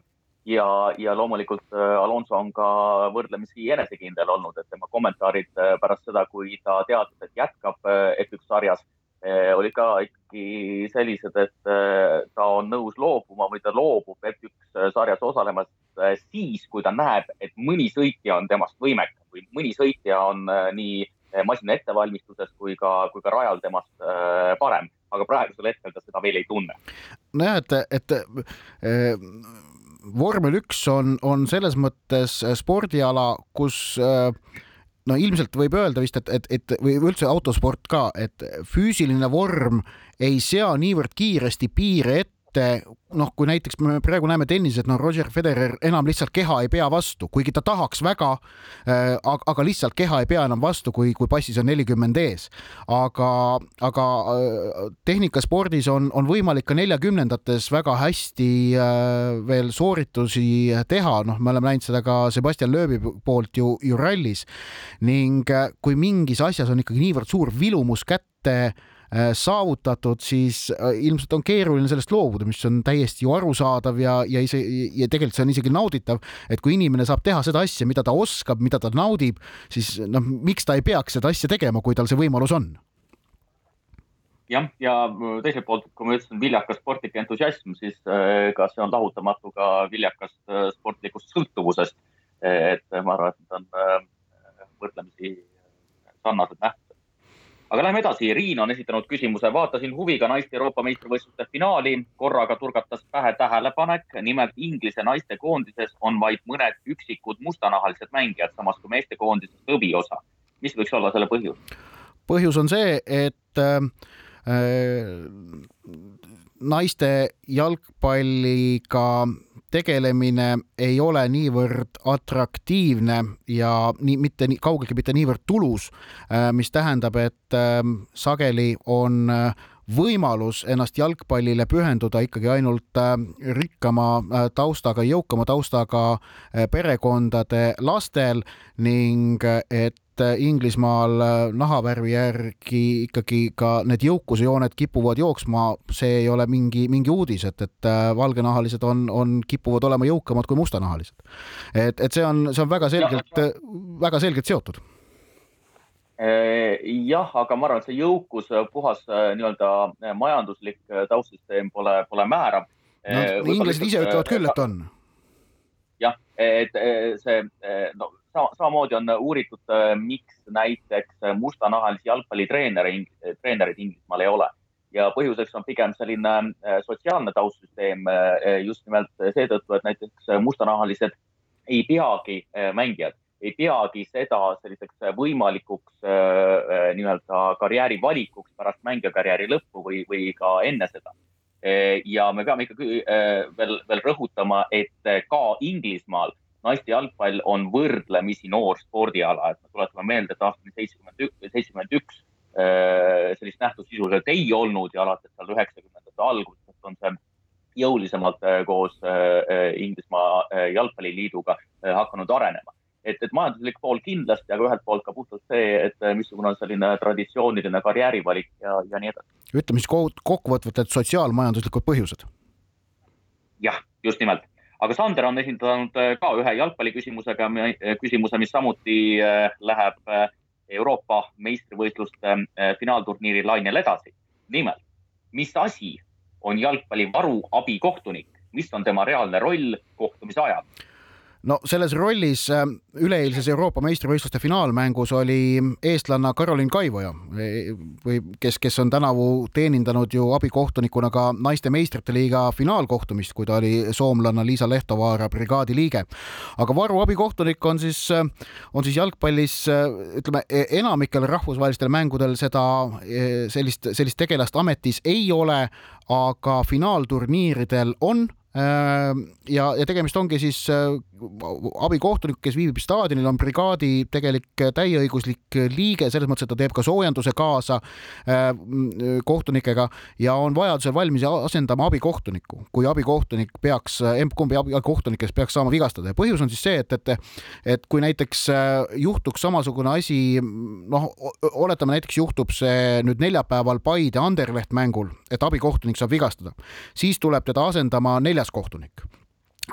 Ja, ja loomulikult äh, Alonso on ka võrdlemisi enesekindel olnud, et tema kommentaarid äh, pärast seda, kui ta teatas, et jätkab äh, F1 sarjas, olid ka ikkagi sellised, et ta on nõus loobuma või ta loobub F1 sarjas osalemast siis, kui ta näeb, et mõni sõitja on temast võimekam või mõni sõitja on nii masina ettevalmistuses kui ka, kui ka rajal temast parem aga praegusel hetkel ta seda veel ei tunne. nojah, et, et äh, vormel üks on, on selles mõttes spordiala, kus äh, no ilmselt võib öelda vist, et, et, et või üldse autosport ka, et füüsiline vorm ei sea niivõrd kiiresti piire ette ette, noh, kui näiteks me praegu näeme tennises, no Roger Federer enam lihtsalt keha ei pea vastu, kuigi ta tahaks väga äh,, aga lihtsalt keha ei pea enam vastu, kui, kui passis on nelikümmend ees. aga, aga äh, tehnikaspordis on, on võimalik ka neljakümnendates väga hästi äh, veel sooritusi teha, noh, me oleme näinud seda ka Sebastian Loebi poolt ju, ju rallis ning äh, kui mingis asjas on ikkagi niivõrd suur vilumus kätte saavutatud, siis äh, ilmselt on keeruline sellest loobuda, mis on täiesti ju arusaadav ja, ja ise ja tegelikult see on isegi nauditav, et kui inimene saab teha seda asja, mida ta oskab, mida ta naudib, siis noh, miks ta ei peaks seda asja tegema, kui tal see võimalus on jah, ja teiselt poolt, kui ma ütlesin viljakas sportlik entusiasm, siis ega see on lahutamatu ka viljakast sportlikust sõltuvusest. et ma arvan, et need on võrdlemisi sarnased nähtused aga läheme edasi, Riin on esitanud küsimuse, vaatasin huviga naiste Euroopa meistrivõistluste finaali, korraga turgatas pähe tähelepanek, nimelt Inglise naistekoondises on vaid mõned üksikud mustanahalised mängijad, samas kui meestekoondises lõviosa. mis võiks olla selle põhjus? põhjus on see, et äh, naiste jalgpalliga tegelemine ei ole niivõrd atraktiivne ja nii mitte nii kaugeltki mitte niivõrd tulus, äh, mis tähendab, et ähm, sageli on äh, võimalus ennast jalgpallile pühenduda ikkagi ainult äh, rikkama taustaga, jõukama taustaga perekondade lastel ning et et Inglismaal äh, nahavärvi järgi ikkagi ka need jõukusejooned kipuvad jooksma, see ei ole mingi, mingi uudis, et, et äh, valgenahalised on, on, kipuvad olema jõukamad kui mustanahalised. et, et see on, see on väga selgelt, väga selgelt seotud äh, jah, aga ma arvan, et see jõukus, puhas nii-öelda majanduslik taustsüsteem pole, pole määrav. no inglased ise ütlevad küll, et on. jah, et see no samamoodi on uuritud, äh, miks näiteks mustanahalisi jalgpallitreenereid, treenereid Inglismaal ei ole ja põhjuseks on pigem selline äh, sotsiaalne taustsüsteem äh, just nimelt seetõttu, et näiteks mustanahalised ei peagi mängijad, ei peagi seda selliseks võimalikuks nii-öelda karjääri valikuks pärast mängijakarjääri lõppu või, või ka enne seda. ja me peame ikkagi veel, veel rõhutama, et ka Inglismaal naiste jalgpall on võrdlemisi noor spordiala, et me tuletame meelde, et aastal seitsekümmend üks, seitsekümmend üks äh, sellist nähtust sisuliselt ei olnud ja alates seal üheksakümnendate algusest on see jõulisemalt äh, koos äh, Inglismaa jalgpalliliiduga hakanud arenema. et, et majanduslik pool kindlasti, aga ühelt poolt ka puhtalt see, et missugune on selline traditsiooniline karjäärivalik ja, ja nii edasi. ütleme siis kokkuvõtvalt, et sotsiaalmajanduslikud põhjused. jah, just nimelt aga Sander on esindanud äh, ka ühe jalgpalliküsimusega, äh, küsimuse, mis samuti äh, läheb Euroopa meistrivõistluste finaalturniiri lainel edasi. nimelt, mis asi on jalgpalli varuabikohtunik, mis on tema reaalne roll kohtumise ajal? No selles rollis äh, üleeilses Euroopa meistrivõistluste finaalmängus oli eestlanna Karolin Kaivoja e, või kes, kes on tänavu teenindanud ju abikohtunikuna ka naiste meistrite liiga finaalkohtumist, kui ta oli soomlanna Liisa Lehtovaara brigaadi liige. aga Varu abikohtunik on siis, on siis jalgpallis ütleme, e, enamikel rahvusvahelistel mängudel seda e, sellist, sellist tegelast ametis ei ole, aga finaalturniiridel on ja, ja tegemist ongi siis abikohtunik, kes viibib staadionil, on brigaadi tegelik täieõiguslik liige, selles mõttes, et ta teeb ka soojenduse kaasa äh, kohtunikega ja on vajadusel valmis asendama abikohtunikku, kui abikohtunik peaks, emb-kumb abikohtunikest peaks saama vigastada. Ja põhjus on siis see, et, et et kui näiteks äh, juhtuks samasugune asi, noh, oletame näiteks juhtub see nüüd neljapäeval Paide Anderleht mängul, et abikohtunik saab vigastada, siis tuleb teda asendama neljas kohtunik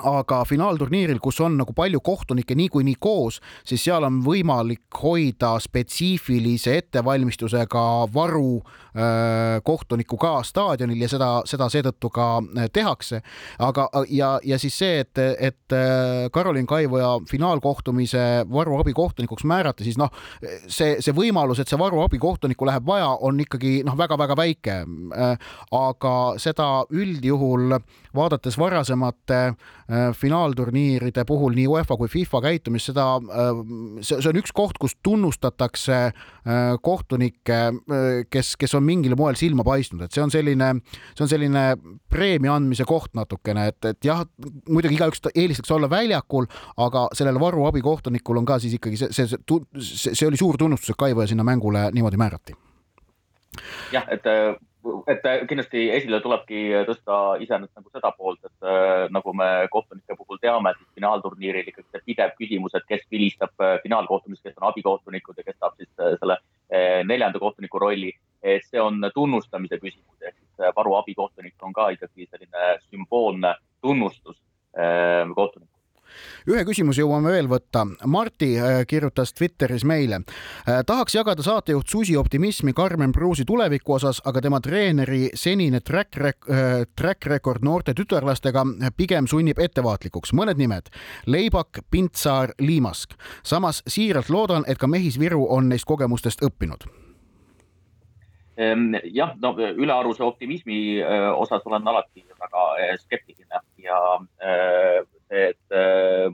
aga finaalturniiril, kus on nagu palju kohtunikke niikuinii koos, siis seal on võimalik hoida spetsiifilise ettevalmistusega varu äh, kohtunikku ka staadionil ja seda, seda seetõttu ka äh, tehakse. aga, ja, ja siis see, et, et äh, Karolin Kaivoja finaalkohtumise varu abikohtunikuks määrati, siis noh, see, see võimalus, et see varu abikohtunikku läheb vaja, on ikkagi noh, väga-väga väike. aga seda üldjuhul vaadates varasemate finaalturniiride puhul nii UEFA kui FIFA käitumist, seda, see, on üks koht, kus tunnustatakse kohtunikke, kes, kes on mingil moel silma paistnud, et see on selline, see on selline preemia andmise koht natukene, et, et jah, muidugi igaüks eelistaks olla väljakul, aga sellel varuabikohtunikul on ka siis ikkagi see, see, see, see oli suur tunnustus, et Kaivo sinna mängule niimoodi määrati. jah, et et kindlasti esile tulebki tõsta iseenesest nagu seda poolt, et äh, nagu me kohtunike puhul teame, siis finaalturniiril ikkagi see pidev küsimus, et kes vilistab finaalkohtumist, kes on abikohtunikud ja kes saab siis selle äh, neljanda kohtuniku rolli. Et see on tunnustamise küsimus, ehk siis varu abikohtunik on ka ikkagi selline sümboolne tunnustus äh, kohtunikule ühe küsimuse jõuame veel võtta. Marti äh, kirjutas Twitteris meile. Äh, tahaks jagada saatejuht Susi optimismi Karmen Pruusi tuleviku osas, aga tema treeneri senine track, rec äh, track record noorte tütarlastega pigem sunnib ettevaatlikuks. mõned nimed Leibak, Pintsaar, Liimask. samas siiralt loodan, et ka Mehis Viru on neist kogemustest õppinud jah, no ülearuse optimismi osas olen alati väga skeptiline ja see, et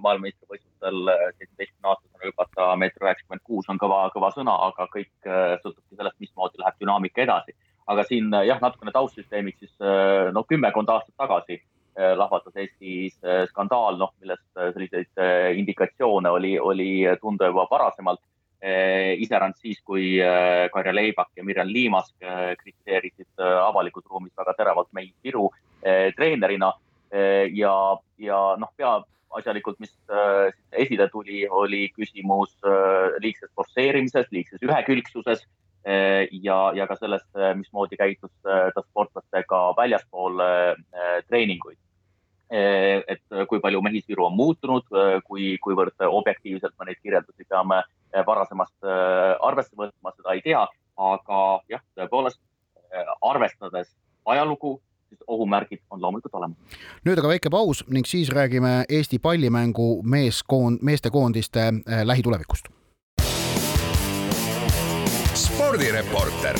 maailmameistrivõistlustel seitsmeteistkümne aastasena hüpata meeter üheksakümmend kuus on kõva, kõva sõna, aga kõik sõltubki sellest, mismoodi läheb dünaamika edasi. aga siin jah, natukene taustsüsteemiks siis no kümmekond aastat tagasi lahvatas Eestis skandaal, noh, millest selliseid indikatsioone oli, oli tunda juba varasemalt. Iseäranis siis, kui Karja Leibak ja Mirjam Liimask kritiseerisid avalikus ruumis väga teravalt Mei Viru treenerina Eh, ja, ja noh, peaasjalikult, mis äh, esile tuli, oli küsimus äh, liigses forsseerimises, liigses ühekülgsuses äh, ja, ja ka sellest, mismoodi käitus ta sportlastega väljaspool treeninguid. et kui palju Mehis-Viru on muutunud, kui, kuivõrd objektiivselt me neid kirjeldusi peame varasemast arvesse võtma, seda ei tea, aga jah, tõepoolest arvestades ajalugu siis ohumärgid on loomulikult olemas. nüüd aga väike paus ning siis räägime Eesti pallimängu meeskoond, meestekoondiste äh, lähitulevikust. spordireporter.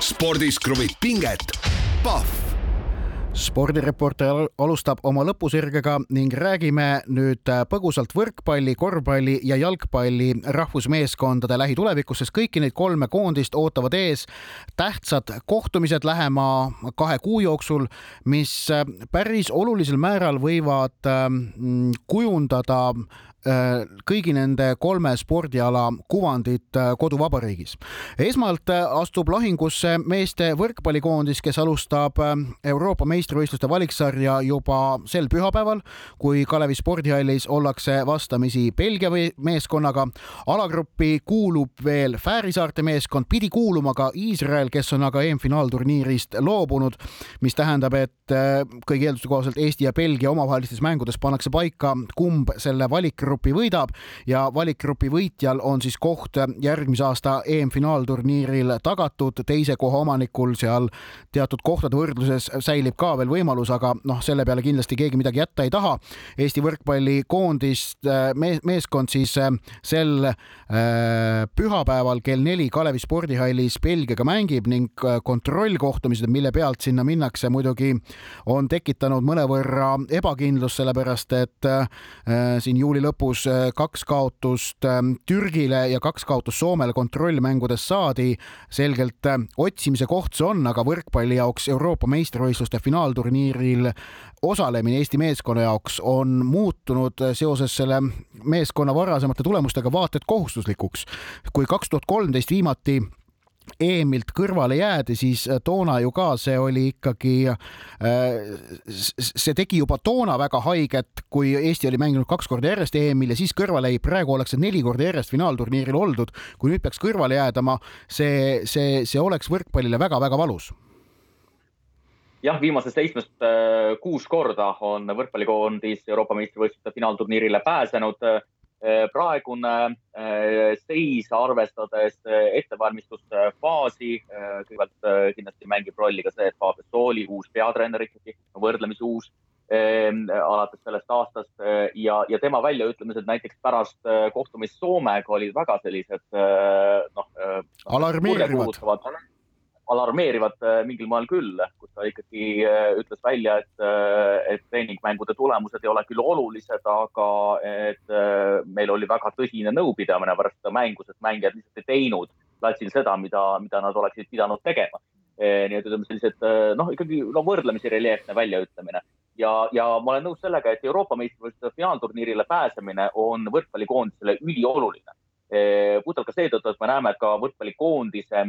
spordis kruvib pinget, Pahv spordireporter alustab oma lõpusirgega ning räägime nüüd äh, põgusalt võrkpalli, korvpalli ja jalgpalli rahvusmeeskondade lähitulevikust, sest kõiki neid kolme koondist ootavad ees tähtsad kohtumised lähema kahe kuu jooksul, mis äh, päris olulisel määral võivad ähm, kujundada Äh, kõigi nende kolme spordiala kuvandit äh, koduvabariigis. esmalt äh, astub lahingusse meeste võrkpallikoondis, kes alustab Euroopa meistrivõistluste valiksarja juba sel pühapäeval, kui Kalevi spordihallis ollakse vastamisi Belgia meeskonnaga. alagruppi kuulub veel Fääri saarte meeskond, pidi kuuluma ka Iisrael, kes on aga EM-finaalturniirist loobunud, mis tähendab, et kõigi eelduste kohaselt Eesti ja Belgia omavahelistes mängudes pannakse paika, kumb selle valikgrupi valikgrupi võidab ja valikgrupi võitjal on siis koht järgmise aasta EM-finaalturniiril tagatud, teise koha omanikul seal teatud kohtade võrdluses säilib ka veel võimalus, aga noh, selle peale kindlasti keegi midagi jätta ei taha. Eesti võrkpallikoondist me meeskond siis äh, sel äh, pühapäeval kell neli Kalevi spordihallis Belgiaga mängib ning äh, kontrollkohtumised, mille pealt sinna minnakse, muidugi on tekitanud mõnevõrra ebakindlust, sellepärast et äh, siin juuli lõpus lõpus äh, kaks kaotust ähm, Türgile ja kaks kaotust Soomele kontrollmängudes saadi. selgelt äh, otsimise koht see on, aga võrkpalli jaoks Euroopa meistrivõistluste finaalturniiril osalemine Eesti meeskonna jaoks on muutunud äh, seoses selle meeskonna varasemate tulemustega vaata et kohustuslikuks. kui kaks tuhat kolmteist viimati EM-ilt kõrvale jäädi, siis äh, toona ju ka see oli ikkagi, äh, see tegi juba toona väga haiget, kui Eesti oli mänginud kaks korda järjest EM-il ja siis kõrvale jäi, praegu ollakse neli korda järjest finaalturniiril oldud. kui nüüd peaks kõrvale jäädama, see, see, see oleks võrkpallile väga-väga valus jah, viimasest seitsmest äh, kuus korda on võrkpallikoondis Euroopa meistrivõistluste finaalturniirile pääsenud praegune eh, seis, arvestades eh, ettevalmistuste faasi, kõigepealt kindlasti mängib rolli ka see, et Fabio Sooli uus peatreener ikkagi, võrdlemisi uus alates sellest aastast ja, ja tema väljaütlemised näiteks pärast kohtumist Soomega olid väga sellised noh. alarmeerivad alarmeerivad äh, mingil moel küll, kus ta ikkagi äh, ütles välja, et, äh, et treeningmängude tulemused ei ole küll olulised, aga et meil oli väga tõsine nõupidamine pärast seda mängu, sest mängijad lihtsalt ei teinud platsil seda, mida, mida nad oleksid pidanud tegema. nii et ütleme sellised noh, ikkagi no võrdlemisi reljeefne väljaütlemine ja, ja ma olen nõus sellega, et Euroopa meistrivõistluste finaalturniirile pääsemine on võrkpallikoondisele ülioluline. puhtalt ka seetõttu, et me näeme, et ka võrkpallikoondise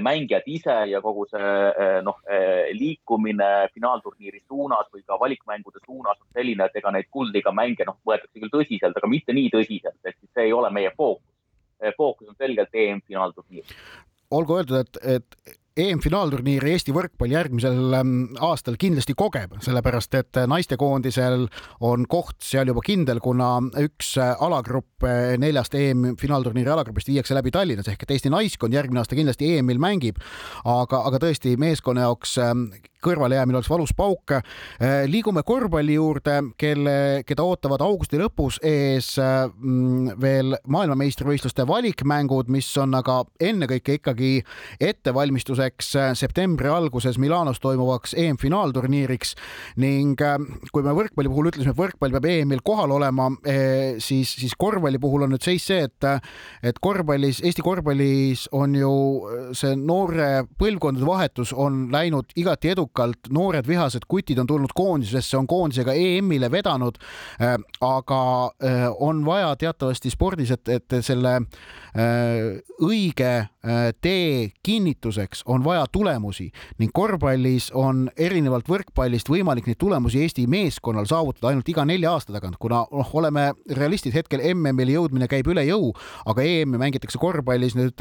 mängijad ise ja kogu see eh, noh, eh, liikumine finaalturniiri suunas või ka valikmängude suunas on selline, et ega neid kuldliiga mänge noh, võetakse küll tõsiselt, aga mitte nii tõsiselt, siis see ei ole meie fookus. fookus on selgelt EM-finaalturniir olgu öeldud, et, et EM-finaalturniiri Eesti võrkpall järgmisel ähm, aastal kindlasti kogeb, sellepärast et naistekoondisel on koht seal juba kindel, kuna üks äh, alagrupp äh, neljast EM-finaalturniiri alagrupist viiakse läbi Tallinnas ehk et Eesti naiskond järgmine aasta kindlasti EM-il mängib. aga, aga tõesti meeskonna jaoks ähm, kõrvalejäämine oleks valus pauk. Äh, liigume korvpalli juurde, kelle, keda ootavad augusti lõpus ees mm, veel maailmameistrivõistluste valikmängud, mis on aga ennekõike ikkagi ettevalmistuseks äh, septembri alguses Milanos toimuvaks EM-finaalturniiriks ning äh, kui me võrkpalli puhul ütlesime, et võrkpall peab EM-il kohal olema, siis, siis korvpalli puhul on nüüd seis see, et, et korvpallis, Eesti korvpallis on ju see noore põlvkondade vahetus on läinud igati edukalt edukalt, noored vihased kutid on tulnud koondisesse, on koondisega EM-ile vedanud. Äh, aga äh, on vaja teatavasti spordis, et, et selle äh, õige tee kinnituseks on vaja tulemusi ning korvpallis on erinevalt võrkpallist võimalik neid tulemusi Eesti meeskonnal saavutada ainult iga nelja aasta tagant, kuna noh, oleme realistid, hetkel MM-ile jõudmine käib üle jõu, aga EM-i mängitakse korvpallis nüüd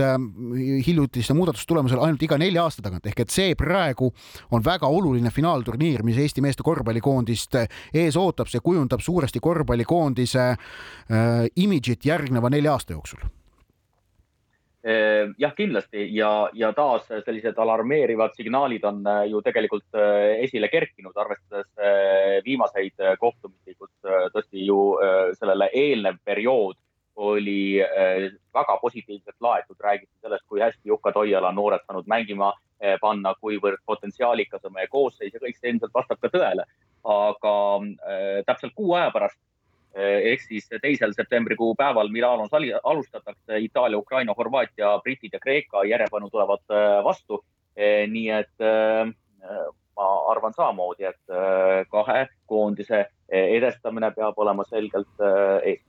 hiljutiste muudatuste tulemusel ainult iga nelja aasta tagant. Ehk et see praegu on väga oluline finaalturniir, mis Eesti meeste korvpallikoondist ees ootab, see kujundab suuresti korvpallikoondise äh, imidžit järgneva nelja aasta jooksul. äh, jah, kindlasti ja, ja taas sellised alarmeerivad signaalid on äh, ju tegelikult äh, esile kerkinud, arvestades viimaseid kohtumisi, kus tõesti ju sellele eelnev periood oli väga positiivselt laetud, räägiti sellest, kui hästi Jukka Toiala noored saanud mängima panna, kuivõrd potentsiaalikas on meie koosseis ja kõik see ilmselt vastab ka tõele. aga äh, täpselt kuu aja pärast äh, ehk siis teisel septembrikuu päeval Milanos alustatakse Itaalia, Ukraina, Horvaatia, britid ja Kreeka järjepanu tulevad äh, vastu äh,. nii et ma arvan samamoodi, et kahe koondise edestamine peab olema selgelt eesmärk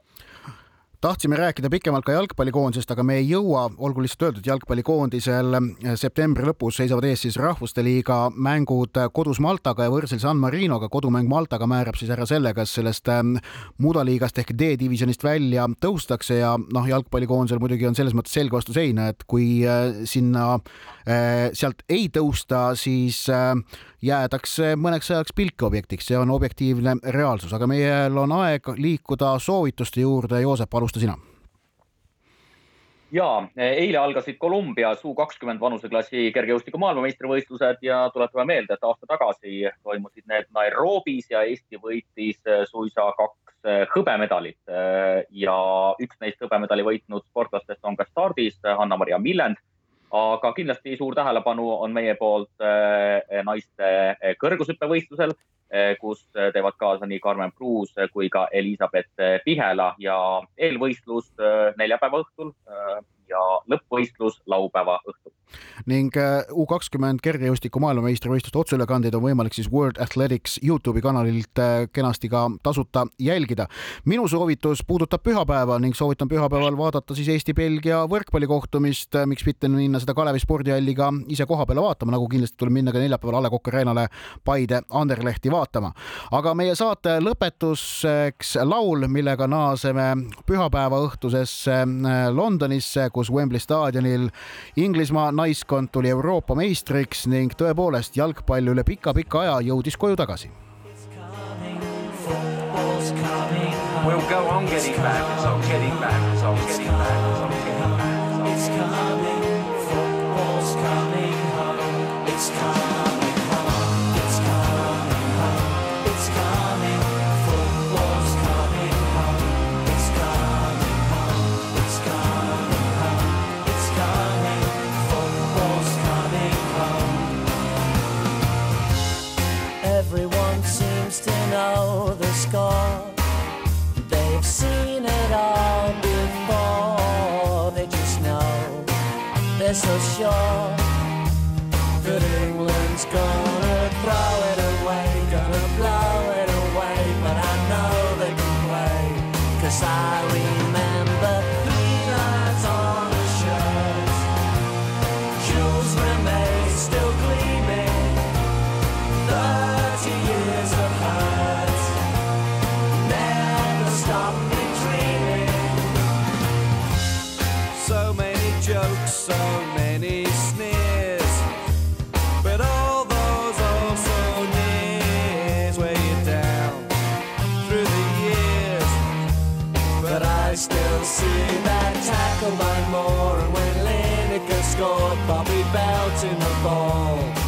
tahtsime rääkida pikemalt ka jalgpallikoondisest, aga me ei jõua, olgu lihtsalt öeldud, jalgpallikoondisel eh, septembri lõpus seisavad ees siis Rahvuste Liiga mängud kodus Maltaga ja võõrsil San Marinoga. kodumäng Maltaga määrab siis ära selle, kas sellest eh, mudaliigast ehk D-divisjonist välja tõustakse ja noh, jalgpallikoondisel muidugi on selles mõttes selg vastu seina, et kui eh, sinna sealt ei tõusta, siis jäädakse mõneks ajaks pilkeobjektiks, see on objektiivne reaalsus, aga meil on aeg liikuda soovituste juurde. Joosep, alusta sina ja eile algasid Kolumbias U kakskümmend vanuseklassi kergejõustiku maailmameistrivõistlused ja tuletame meelde, et aasta tagasi toimusid need Nairobis ja Eesti võitis suisa kaks hõbemedalit. ja üks neist hõbemedali võitnud sportlastest on ka stardis Hanna-Maria Millend aga kindlasti suur tähelepanu on meie poolt eh, naiste eh, kõrgushüppevõistlusel, eh, kus teevad kaasa nii Karmen Pruus kui ka Elizabeth Pihela. Ja eelvõistlus neljapäeva õhtul ja lõppvõistlus laupäeva õhtul. ning äh, U kakskümmend kergejõustiku maailmameistrivõistluste otseülekandeid on võimalik siis World Athletics Youtube'i kanalilt äh, kenasti ka tasuta jälgida. minu soovitus puudutab pühapäeva ning soovitan pühapäeval vaadata siis Eesti-Belgia võrkpallikohtumist, äh, miks mitte minna seda Kalevi spordihalli ka ise koha peale vaatama, nagu kindlasti tuleb minna ka neljapäeval A Le Coq Arena'le Paide Anderlehti vaatama. aga meie saate lõpetuseks laul, millega naaseme pühapäeva õhtusesse Londonisse, kus Wembley staadionil Inglismaa naiskond tuli Euroopa meistriks ning tõepoolest jalgpall üle pika-pika aja jõudis koju tagasi. We'll go on getting back, it's on getting back, it's on getting back, I still see that tackle by Moore. And when Lineker scored, Bobby Belton the ball.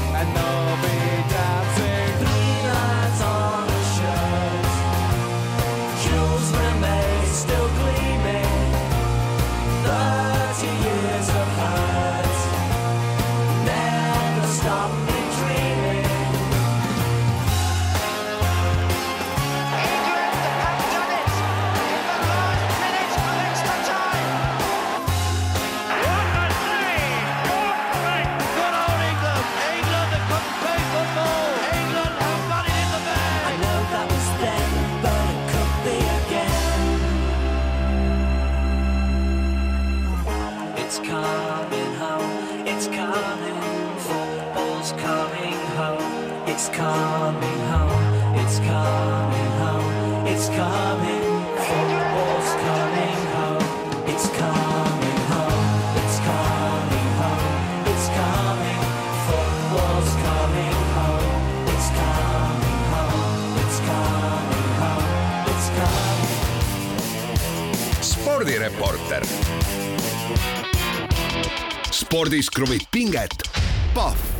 Meister. spordis kruvib pinget, Pahv